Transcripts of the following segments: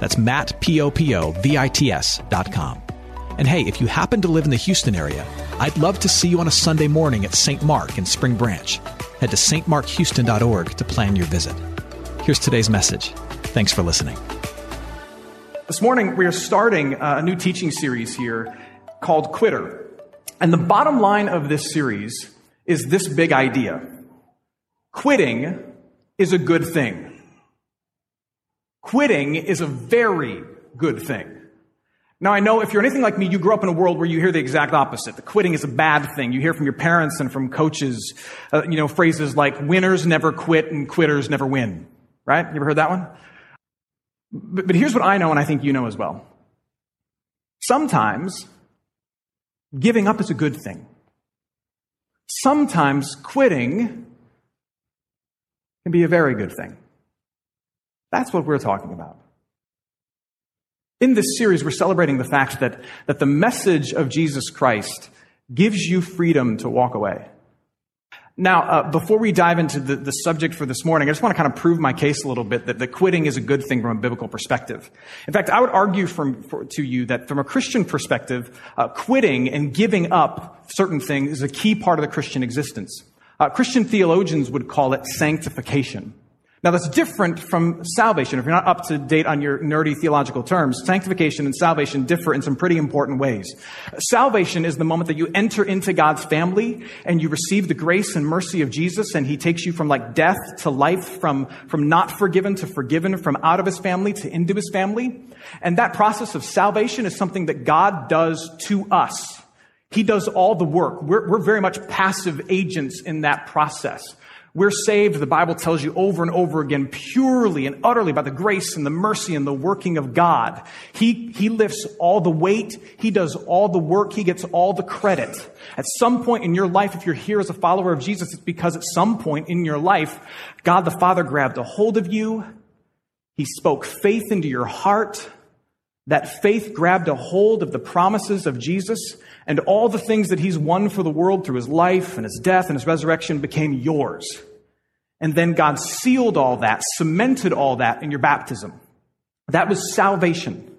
That's Matt, P-O-P-O-V-I-T-S dot com. And hey, if you happen to live in the Houston area, I'd love to see you on a Sunday morning at St. Mark in Spring Branch. Head to stmarkhouston.org to plan your visit. Here's today's message. Thanks for listening. This morning, we are starting uh, a new teaching series here called Quitter. And the bottom line of this series is this big idea quitting is a good thing. Quitting is a very good thing. Now, I know if you're anything like me, you grew up in a world where you hear the exact opposite. The quitting is a bad thing. You hear from your parents and from coaches, uh, you know, phrases like winners never quit and quitters never win. Right? You ever heard that one? But, but here's what I know and I think you know as well. Sometimes giving up is a good thing. Sometimes quitting can be a very good thing. That's what we're talking about. In this series, we're celebrating the fact that, that the message of Jesus Christ gives you freedom to walk away. Now, uh, before we dive into the, the subject for this morning, I just want to kind of prove my case a little bit that, that quitting is a good thing from a biblical perspective. In fact, I would argue from, for, to you that from a Christian perspective, uh, quitting and giving up certain things is a key part of the Christian existence. Uh, Christian theologians would call it sanctification. Now that's different from salvation. If you're not up to date on your nerdy theological terms, sanctification and salvation differ in some pretty important ways. Salvation is the moment that you enter into God's family and you receive the grace and mercy of Jesus and he takes you from like death to life, from, from not forgiven to forgiven, from out of his family to into his family. And that process of salvation is something that God does to us. He does all the work. We're, we're very much passive agents in that process. We're saved, the Bible tells you over and over again, purely and utterly by the grace and the mercy and the working of God. He, he lifts all the weight. He does all the work. He gets all the credit. At some point in your life, if you're here as a follower of Jesus, it's because at some point in your life, God the Father grabbed a hold of you. He spoke faith into your heart. That faith grabbed a hold of the promises of Jesus and all the things that he's won for the world through his life and his death and his resurrection became yours. And then God sealed all that, cemented all that in your baptism. That was salvation.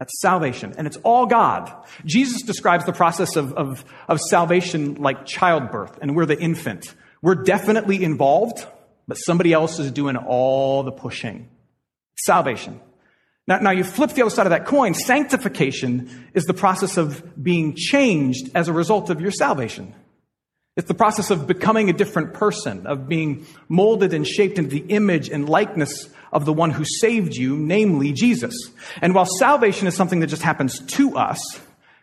That's salvation. And it's all God. Jesus describes the process of, of, of salvation like childbirth, and we're the infant. We're definitely involved, but somebody else is doing all the pushing. Salvation. Now, now you flip the other side of that coin. Sanctification is the process of being changed as a result of your salvation. It's the process of becoming a different person, of being molded and shaped into the image and likeness of the one who saved you, namely Jesus. And while salvation is something that just happens to us,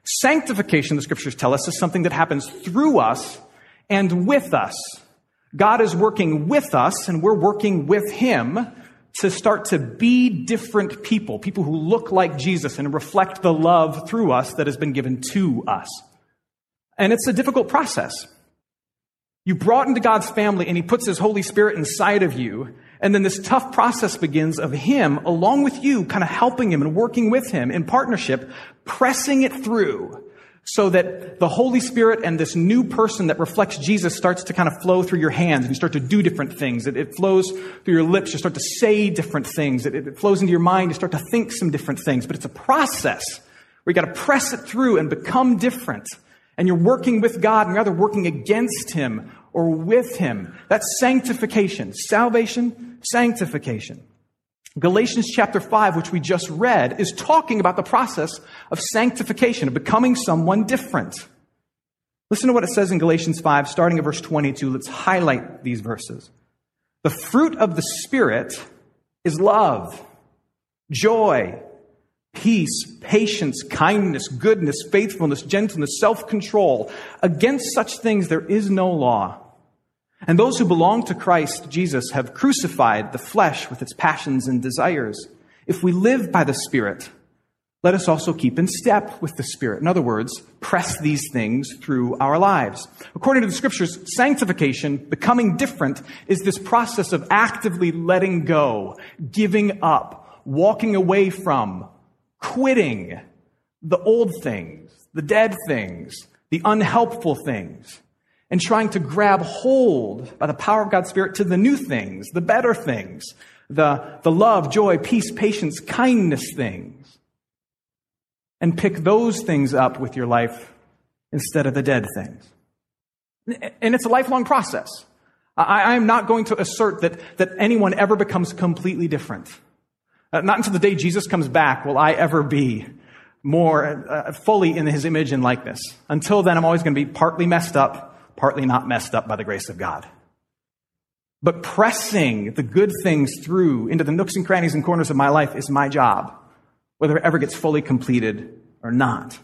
sanctification, the scriptures tell us, is something that happens through us and with us. God is working with us and we're working with Him to start to be different people, people who look like Jesus and reflect the love through us that has been given to us. And it's a difficult process. You brought into God's family and He puts His Holy Spirit inside of you. And then this tough process begins of Him, along with you, kind of helping Him and working with Him in partnership, pressing it through so that the Holy Spirit and this new person that reflects Jesus starts to kind of flow through your hands and you start to do different things. It, it flows through your lips. You start to say different things. It, it flows into your mind. You start to think some different things. But it's a process where you got to press it through and become different and you're working with God and rather working against Him or with Him. That's sanctification. Salvation, sanctification. Galatians chapter 5, which we just read, is talking about the process of sanctification, of becoming someone different. Listen to what it says in Galatians 5, starting at verse 22. Let's highlight these verses. The fruit of the Spirit is love, joy, peace, patience, kindness, goodness, faithfulness, gentleness, self control. Against such things there is no law. And those who belong to Christ Jesus have crucified the flesh with its passions and desires. If we live by the Spirit, let us also keep in step with the Spirit. In other words, press these things through our lives. According to the scriptures, sanctification, becoming different, is this process of actively letting go, giving up, walking away from, quitting the old things, the dead things, the unhelpful things, and trying to grab hold by the power of God's Spirit to the new things, the better things, the, the love, joy, peace, patience, kindness things. And pick those things up with your life instead of the dead things. And it's a lifelong process. I, am not going to assert that, that anyone ever becomes completely different. Uh, not until the day Jesus comes back will I ever be more uh, fully in his image and likeness. Until then, I'm always going to be partly messed up, partly not messed up by the grace of God. But pressing the good things through into the nooks and crannies and corners of my life is my job, whether it ever gets fully completed or not.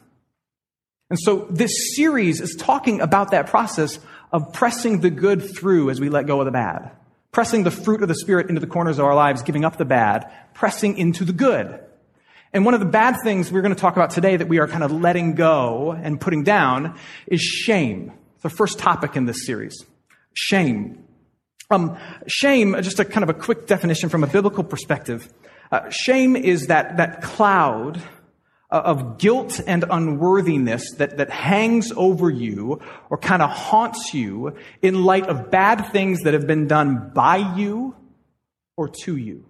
And so this series is talking about that process of pressing the good through as we let go of the bad. Pressing the fruit of the Spirit into the corners of our lives, giving up the bad, pressing into the good. And one of the bad things we're going to talk about today that we are kind of letting go and putting down is shame. It's the first topic in this series. Shame. Um, shame, just a kind of a quick definition from a biblical perspective. Uh, shame is that, that cloud of guilt and unworthiness that, that hangs over you or kind of haunts you in light of bad things that have been done by you or to you.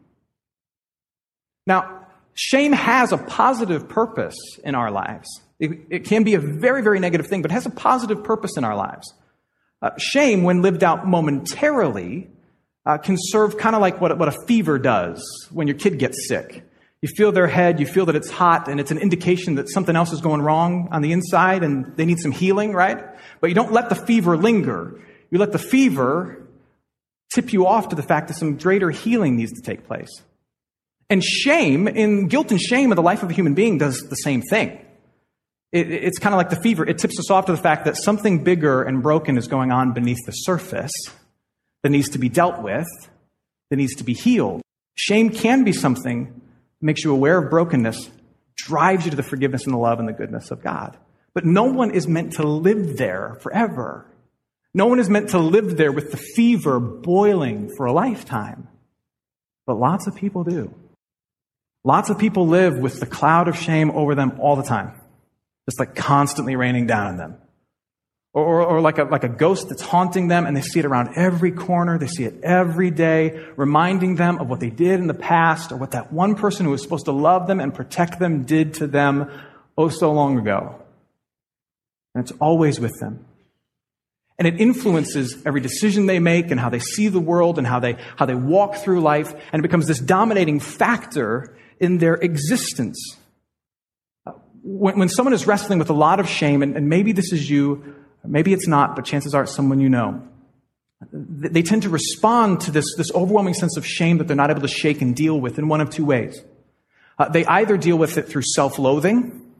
Now, shame has a positive purpose in our lives. It, it can be a very, very negative thing, but it has a positive purpose in our lives. Uh, shame, when lived out momentarily, uh, can serve kind of like what, what a fever does when your kid gets sick. You feel their head, you feel that it's hot, and it's an indication that something else is going wrong on the inside and they need some healing, right? But you don't let the fever linger. You let the fever tip you off to the fact that some greater healing needs to take place. And shame, in guilt and shame of the life of a human being, does the same thing. It, it's kind of like the fever. It tips us off to the fact that something bigger and broken is going on beneath the surface that needs to be dealt with, that needs to be healed. Shame can be something makes you aware of brokenness, drives you to the forgiveness and the love and the goodness of God. But no one is meant to live there forever. No one is meant to live there with the fever boiling for a lifetime. But lots of people do. Lots of people live with the cloud of shame over them all the time just like constantly raining down on them. Or, or, or, like, a, like a ghost that's haunting them and they see it around every corner. They see it every day, reminding them of what they did in the past or what that one person who was supposed to love them and protect them did to them oh so long ago. And it's always with them. And it influences every decision they make and how they see the world and how they, how they walk through life. And it becomes this dominating factor in their existence when, when someone is wrestling with a lot of shame, and, and maybe this is you, maybe it's not, but chances are it's someone you know, they tend to respond to this, this overwhelming sense of shame that they're not able to shake and deal with in one of two ways. Uh, they either deal with it through self loathing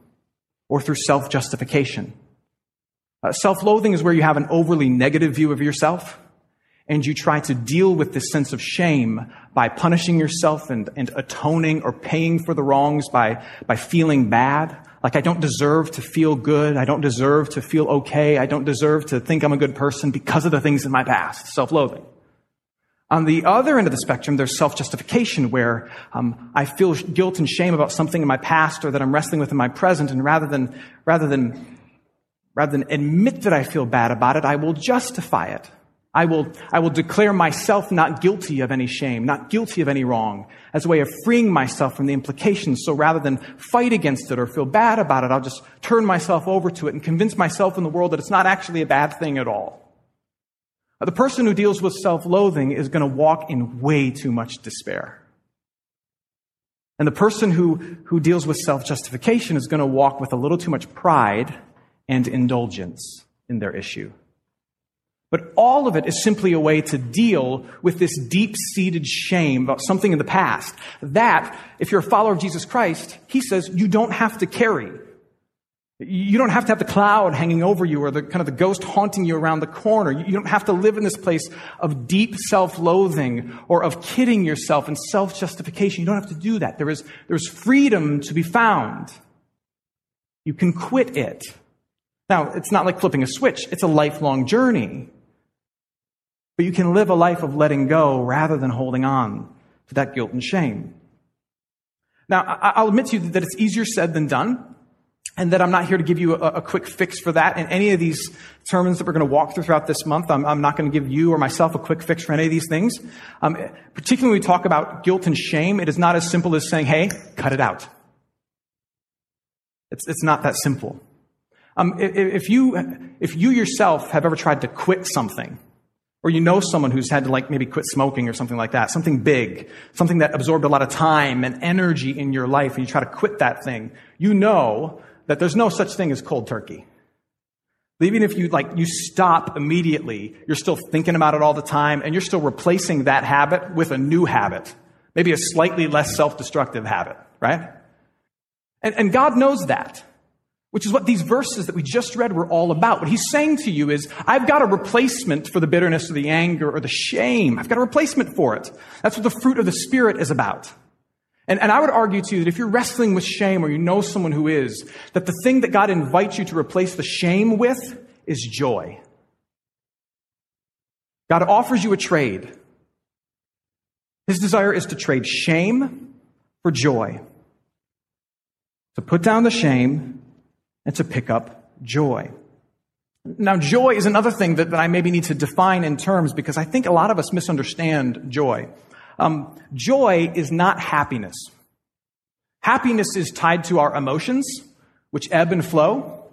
or through self justification. Uh, self loathing is where you have an overly negative view of yourself and you try to deal with this sense of shame by punishing yourself and, and atoning or paying for the wrongs by, by feeling bad. Like, I don't deserve to feel good. I don't deserve to feel okay. I don't deserve to think I'm a good person because of the things in my past. Self loathing. On the other end of the spectrum, there's self justification, where um, I feel guilt and shame about something in my past or that I'm wrestling with in my present, and rather than, rather than, rather than admit that I feel bad about it, I will justify it. I will, I will declare myself not guilty of any shame, not guilty of any wrong, as a way of freeing myself from the implications. So rather than fight against it or feel bad about it, I'll just turn myself over to it and convince myself in the world that it's not actually a bad thing at all. The person who deals with self loathing is going to walk in way too much despair. And the person who, who deals with self justification is going to walk with a little too much pride and indulgence in their issue. But all of it is simply a way to deal with this deep seated shame about something in the past. That, if you're a follower of Jesus Christ, he says you don't have to carry. You don't have to have the cloud hanging over you or the kind of the ghost haunting you around the corner. You don't have to live in this place of deep self-loathing or of kidding yourself and self-justification. You don't have to do that. There is, there's freedom to be found. You can quit it. Now, it's not like flipping a switch. It's a lifelong journey. But you can live a life of letting go rather than holding on to that guilt and shame. Now, I'll admit to you that it's easier said than done and that I'm not here to give you a, quick fix for that. In any of these sermons that we're going to walk through throughout this month, I'm, I'm not going to give you or myself a quick fix for any of these things. Um, particularly when we talk about guilt and shame, it is not as simple as saying, hey, cut it out. It's, it's not that simple. Um, if, you, if you yourself have ever tried to quit something, or you know someone who's had to like maybe quit smoking or something like that, something big, something that absorbed a lot of time and energy in your life, and you try to quit that thing, you know that there's no such thing as cold turkey. Even if you like, you stop immediately, you're still thinking about it all the time and you're still replacing that habit with a new habit. Maybe a slightly less self-destructive habit, right? And, and God knows that, which is what these verses that we just read were all about. What he's saying to you is, I've got a replacement for the bitterness or the anger or the shame. I've got a replacement for it. That's what the fruit of the Spirit is about. And, and I would argue to you that if you're wrestling with shame or you know someone who is, that the thing that God invites you to replace the shame with is joy. God offers you a trade. His desire is to trade shame for joy, to put down the shame and to pick up joy. Now, joy is another thing that, that I maybe need to define in terms because I think a lot of us misunderstand joy. Um, joy is not happiness. Happiness is tied to our emotions, which ebb and flow.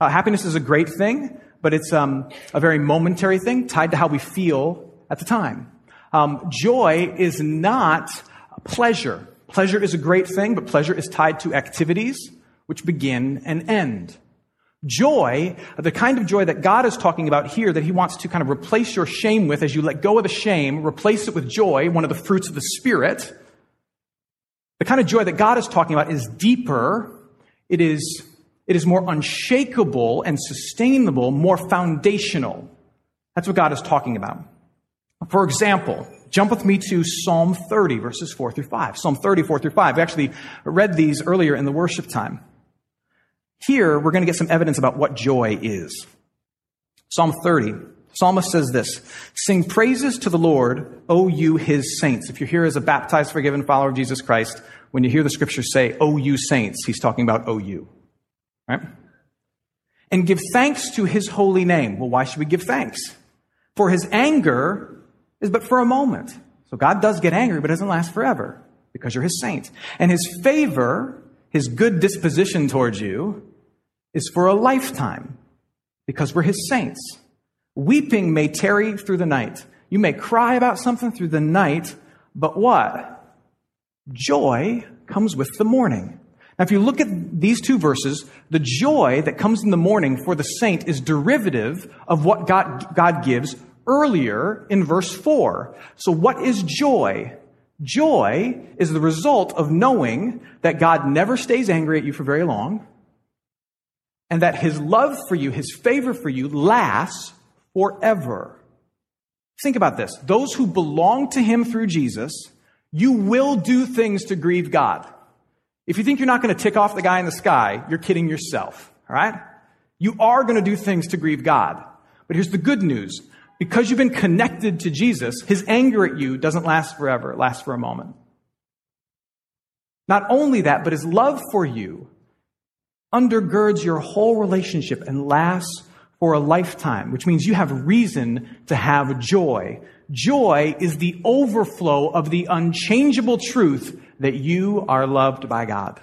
Uh, happiness is a great thing, but it's um, a very momentary thing tied to how we feel at the time. Um, joy is not pleasure. Pleasure is a great thing, but pleasure is tied to activities which begin and end. Joy, the kind of joy that God is talking about here, that He wants to kind of replace your shame with as you let go of the shame, replace it with joy, one of the fruits of the Spirit. The kind of joy that God is talking about is deeper, it is, it is more unshakable and sustainable, more foundational. That's what God is talking about. For example, jump with me to Psalm 30, verses 4 through 5. Psalm 30, 4 through 5. We actually read these earlier in the worship time. Here, we're going to get some evidence about what joy is. Psalm 30. Psalmist says this Sing praises to the Lord, O you his saints. If you're here as a baptized, forgiven follower of Jesus Christ, when you hear the scriptures say, O you saints, he's talking about O you. Right? And give thanks to his holy name. Well, why should we give thanks? For his anger is but for a moment. So God does get angry, but it doesn't last forever because you're his saint. And his favor, his good disposition towards you, is for a lifetime because we're his saints. Weeping may tarry through the night. You may cry about something through the night, but what? Joy comes with the morning. Now, if you look at these two verses, the joy that comes in the morning for the saint is derivative of what God, God gives earlier in verse 4. So, what is joy? Joy is the result of knowing that God never stays angry at you for very long, and that his love for you, his favor for you, lasts forever. Think about this. Those who belong to him through Jesus, you will do things to grieve God. If you think you're not going to tick off the guy in the sky, you're kidding yourself. All right? You are going to do things to grieve God. But here's the good news. Because you've been connected to Jesus, his anger at you doesn't last forever. It lasts for a moment. Not only that, but his love for you undergirds your whole relationship and lasts for a lifetime, which means you have reason to have joy. Joy is the overflow of the unchangeable truth that you are loved by God.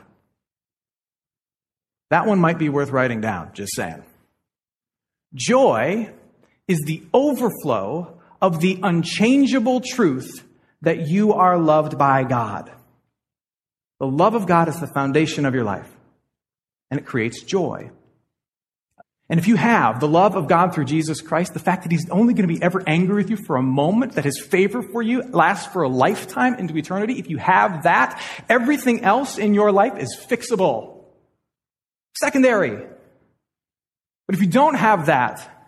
That one might be worth writing down, just saying. Joy is the overflow of the unchangeable truth that you are loved by God. The love of God is the foundation of your life and it creates joy. And if you have the love of God through Jesus Christ, the fact that He's only going to be ever angry with you for a moment, that His favor for you lasts for a lifetime into eternity, if you have that, everything else in your life is fixable. Secondary. But if you don't have that,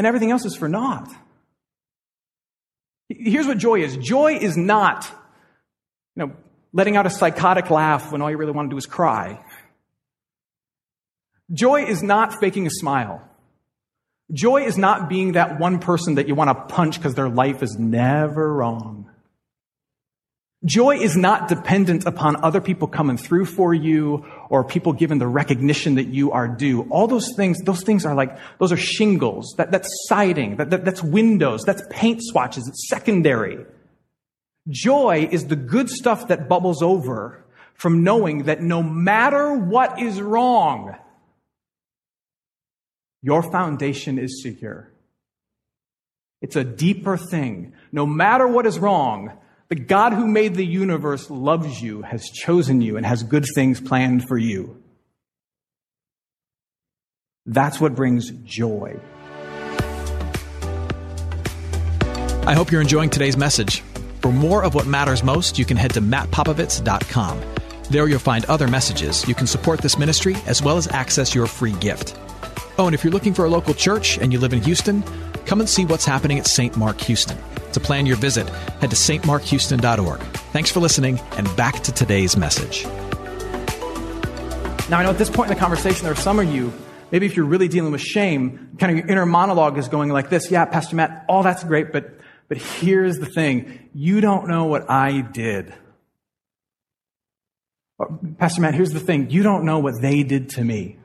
then everything else is for naught. Here's what joy is. Joy is not, you know, letting out a psychotic laugh when all you really want to do is cry. Joy is not faking a smile. Joy is not being that one person that you want to punch because their life is never wrong. Joy is not dependent upon other people coming through for you or people giving the recognition that you are due. All those things, those things are like, those are shingles. That, that's siding. That, that, that's windows. That's paint swatches. It's secondary. Joy is the good stuff that bubbles over from knowing that no matter what is wrong, your foundation is secure. It's a deeper thing. No matter what is wrong, the God who made the universe loves you, has chosen you, and has good things planned for you. That's what brings joy. I hope you're enjoying today's message. For more of what matters most, you can head to mattpopovits.com. There you'll find other messages. You can support this ministry as well as access your free gift. Oh, and if you're looking for a local church and you live in Houston, come and see what's happening at St. Mark Houston. To plan your visit, head to stmarkhouston.org. Thanks for listening, and back to today's message. Now, I know at this point in the conversation, there are some of you, maybe if you're really dealing with shame, kind of your inner monologue is going like this Yeah, Pastor Matt, all that's great, but, but here's the thing you don't know what I did. Pastor Matt, here's the thing you don't know what they did to me.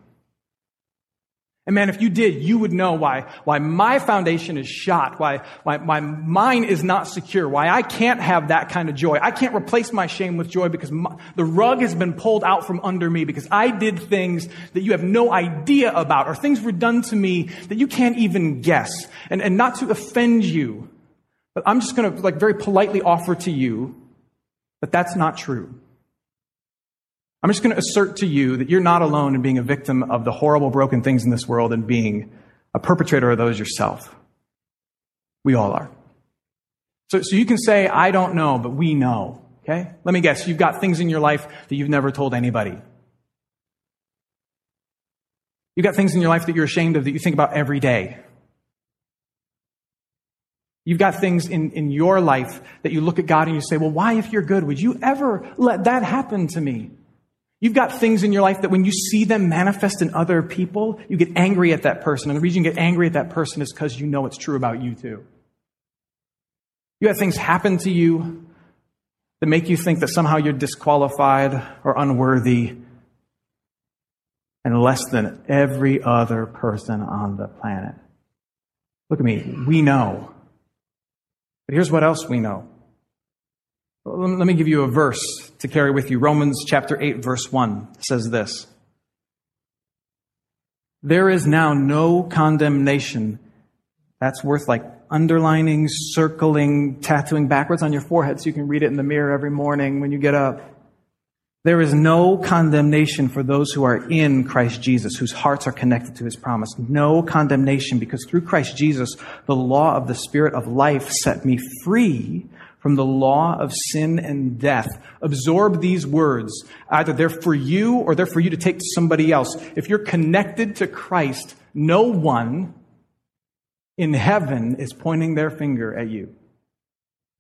And man, if you did, you would know why, why my foundation is shot, why, why my mind is not secure, why I can't have that kind of joy. I can't replace my shame with joy because my, the rug has been pulled out from under me because I did things that you have no idea about or things were done to me that you can't even guess. And, and not to offend you, but I'm just going to like very politely offer to you that that's not true. I'm just going to assert to you that you're not alone in being a victim of the horrible, broken things in this world and being a perpetrator of those yourself. We all are. So, so you can say, I don't know, but we know. Okay? Let me guess. You've got things in your life that you've never told anybody. You've got things in your life that you're ashamed of that you think about every day. You've got things in, in your life that you look at God and you say, well, why, if you're good, would you ever let that happen to me? You've got things in your life that when you see them manifest in other people, you get angry at that person. And the reason you get angry at that person is because you know it's true about you too. You have things happen to you that make you think that somehow you're disqualified or unworthy and less than every other person on the planet. Look at me. We know. But here's what else we know. Let me give you a verse to carry with you. Romans chapter 8, verse 1 says this There is now no condemnation. That's worth like underlining, circling, tattooing backwards on your forehead so you can read it in the mirror every morning when you get up. There is no condemnation for those who are in Christ Jesus, whose hearts are connected to his promise. No condemnation because through Christ Jesus, the law of the Spirit of life set me free from the law of sin and death. Absorb these words. Either they're for you or they're for you to take to somebody else. If you're connected to Christ, no one in heaven is pointing their finger at you.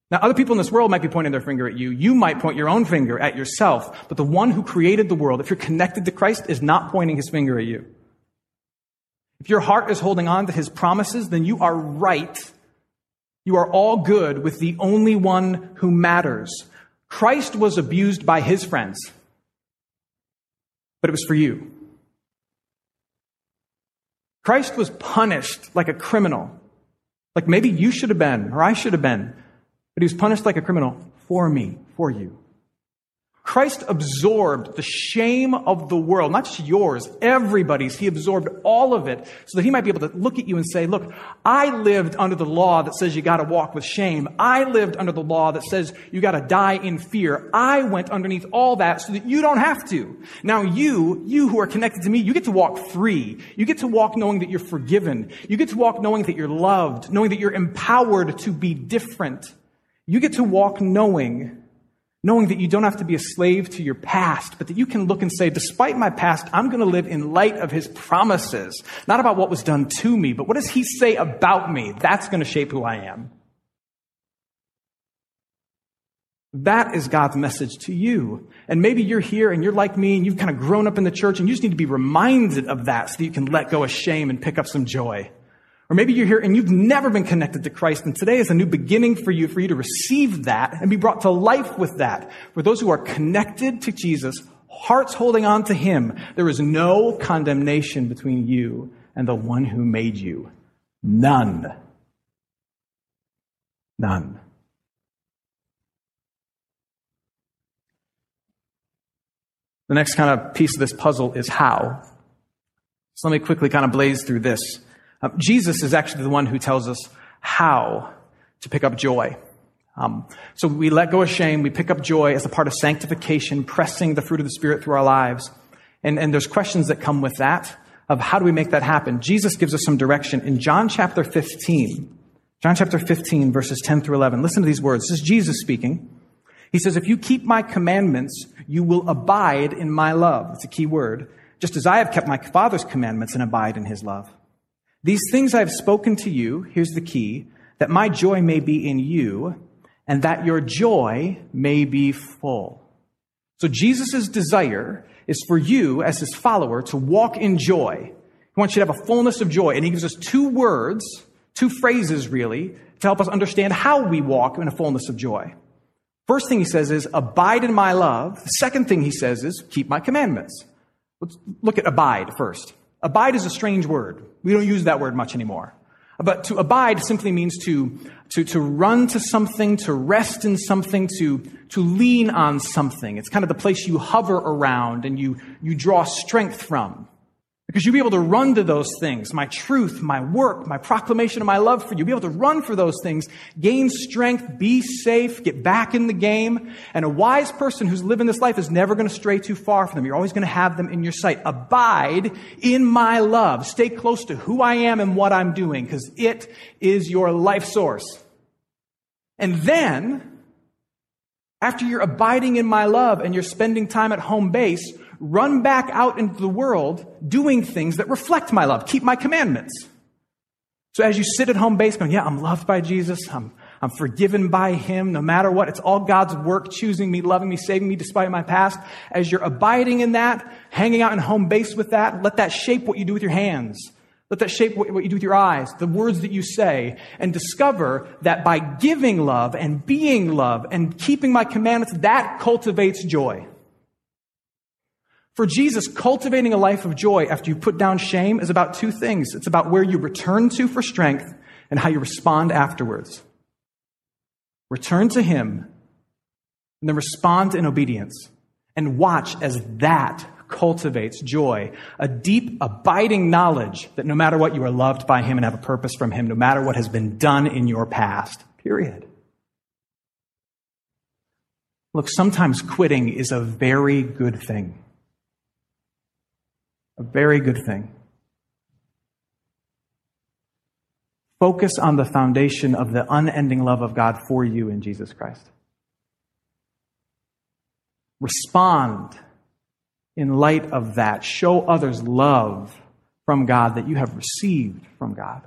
Now, other people in this world might be pointing their finger at you. You might point your own finger at yourself. But the one who created the world, if you're connected to Christ, is not pointing his finger at you. If your heart is holding on to his promises, then you are right you are all good with the only one who matters. Christ was abused by his friends, but it was for you. Christ was punished like a criminal, like maybe you should have been, or I should have been, but he was punished like a criminal for me, for you. Christ absorbed the shame of the world, not just yours, everybody's. He absorbed all of it so that he might be able to look at you and say, look, I lived under the law that says you gotta walk with shame. I lived under the law that says you gotta die in fear. I went underneath all that so that you don't have to. Now you, you who are connected to me, you get to walk free. You get to walk knowing that you're forgiven. You get to walk knowing that you're loved, knowing that you're empowered to be different. You get to walk knowing knowing that you don't have to be a slave to your past, but that you can look and say, despite my past, I'm going to live in light of his promises. Not about what was done to me, but what does he say about me? That's going to shape who I am. That is God's message to you. And maybe you're here and you're like me and you've kind of grown up in the church and you just need to be reminded of that so that you can let go of shame and pick up some joy. Or maybe you're here and you've never been connected to Christ, and today is a new beginning for you, for you to receive that and be brought to life with that. For those who are connected to Jesus, hearts holding on to Him, there is no condemnation between you and the one who made you. None. None. The next kind of piece of this puzzle is how. So let me quickly kind of blaze through this. Uh, Jesus is actually the one who tells us how to pick up joy. Um, so we let go of shame, we pick up joy as a part of sanctification, pressing the fruit of the Spirit through our lives. And, and there's questions that come with that of how do we make that happen. Jesus gives us some direction in John chapter 15. John chapter 15, verses 10 through 11. Listen to these words. This is Jesus speaking. He says, If you keep my commandments, you will abide in my love. It's a key word. Just as I have kept my Father's commandments and abide in his love. These things I have spoken to you, here's the key, that my joy may be in you, and that your joy may be full. So Jesus' desire is for you, as his follower, to walk in joy. He wants you to have a fullness of joy. And he gives us two words, two phrases really, to help us understand how we walk in a fullness of joy. First thing he says is, abide in my love. The second thing he says is, keep my commandments. Let's look at abide first. Abide is a strange word. We don't use that word much anymore. But to abide simply means to, to, to run to something, to rest in something, to, to lean on something. It's kind of the place you hover around and you, you draw strength from. Because you'll be able to run to those things my truth, my work, my proclamation of my love for you. You'll be able to run for those things, gain strength, be safe, get back in the game. And a wise person who's living this life is never going to stray too far from them. You're always going to have them in your sight. Abide in my love. Stay close to who I am and what I'm doing because it is your life source. And then, after you're abiding in my love and you're spending time at home base, run back out into the world doing things that reflect my love, keep my commandments. So as you sit at home base going, yeah, I'm loved by Jesus. I'm, I'm forgiven by him no matter what. It's all God's work, choosing me, loving me, saving me despite my past. As you're abiding in that, hanging out in home base with that, let that shape what you do with your hands. Let that shape what you do with your eyes, the words that you say, and discover that by giving love and being love and keeping my commandments, that cultivates joy. For Jesus, cultivating a life of joy after you put down shame is about two things. It's about where you return to for strength and how you respond afterwards. Return to Him and then respond in obedience and watch as that cultivates joy, a deep, abiding knowledge that no matter what, you are loved by Him and have a purpose from Him, no matter what has been done in your past. Period. Look, sometimes quitting is a very good thing. A very good thing. Focus on the foundation of the unending love of God for you in Jesus Christ. Respond in light of that. Show others love from God that you have received from God.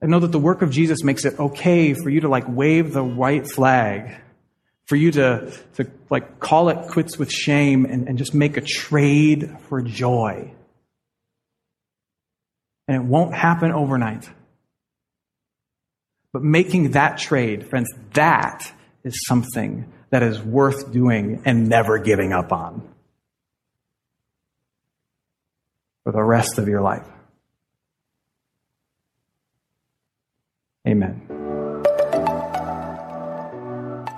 And know that the work of Jesus makes it okay for you to like wave the white flag for you to, to like call it quits with shame and, and just make a trade for joy. And it won't happen overnight. But making that trade, friends, that is something that is worth doing and never giving up on for the rest of your life. Amen.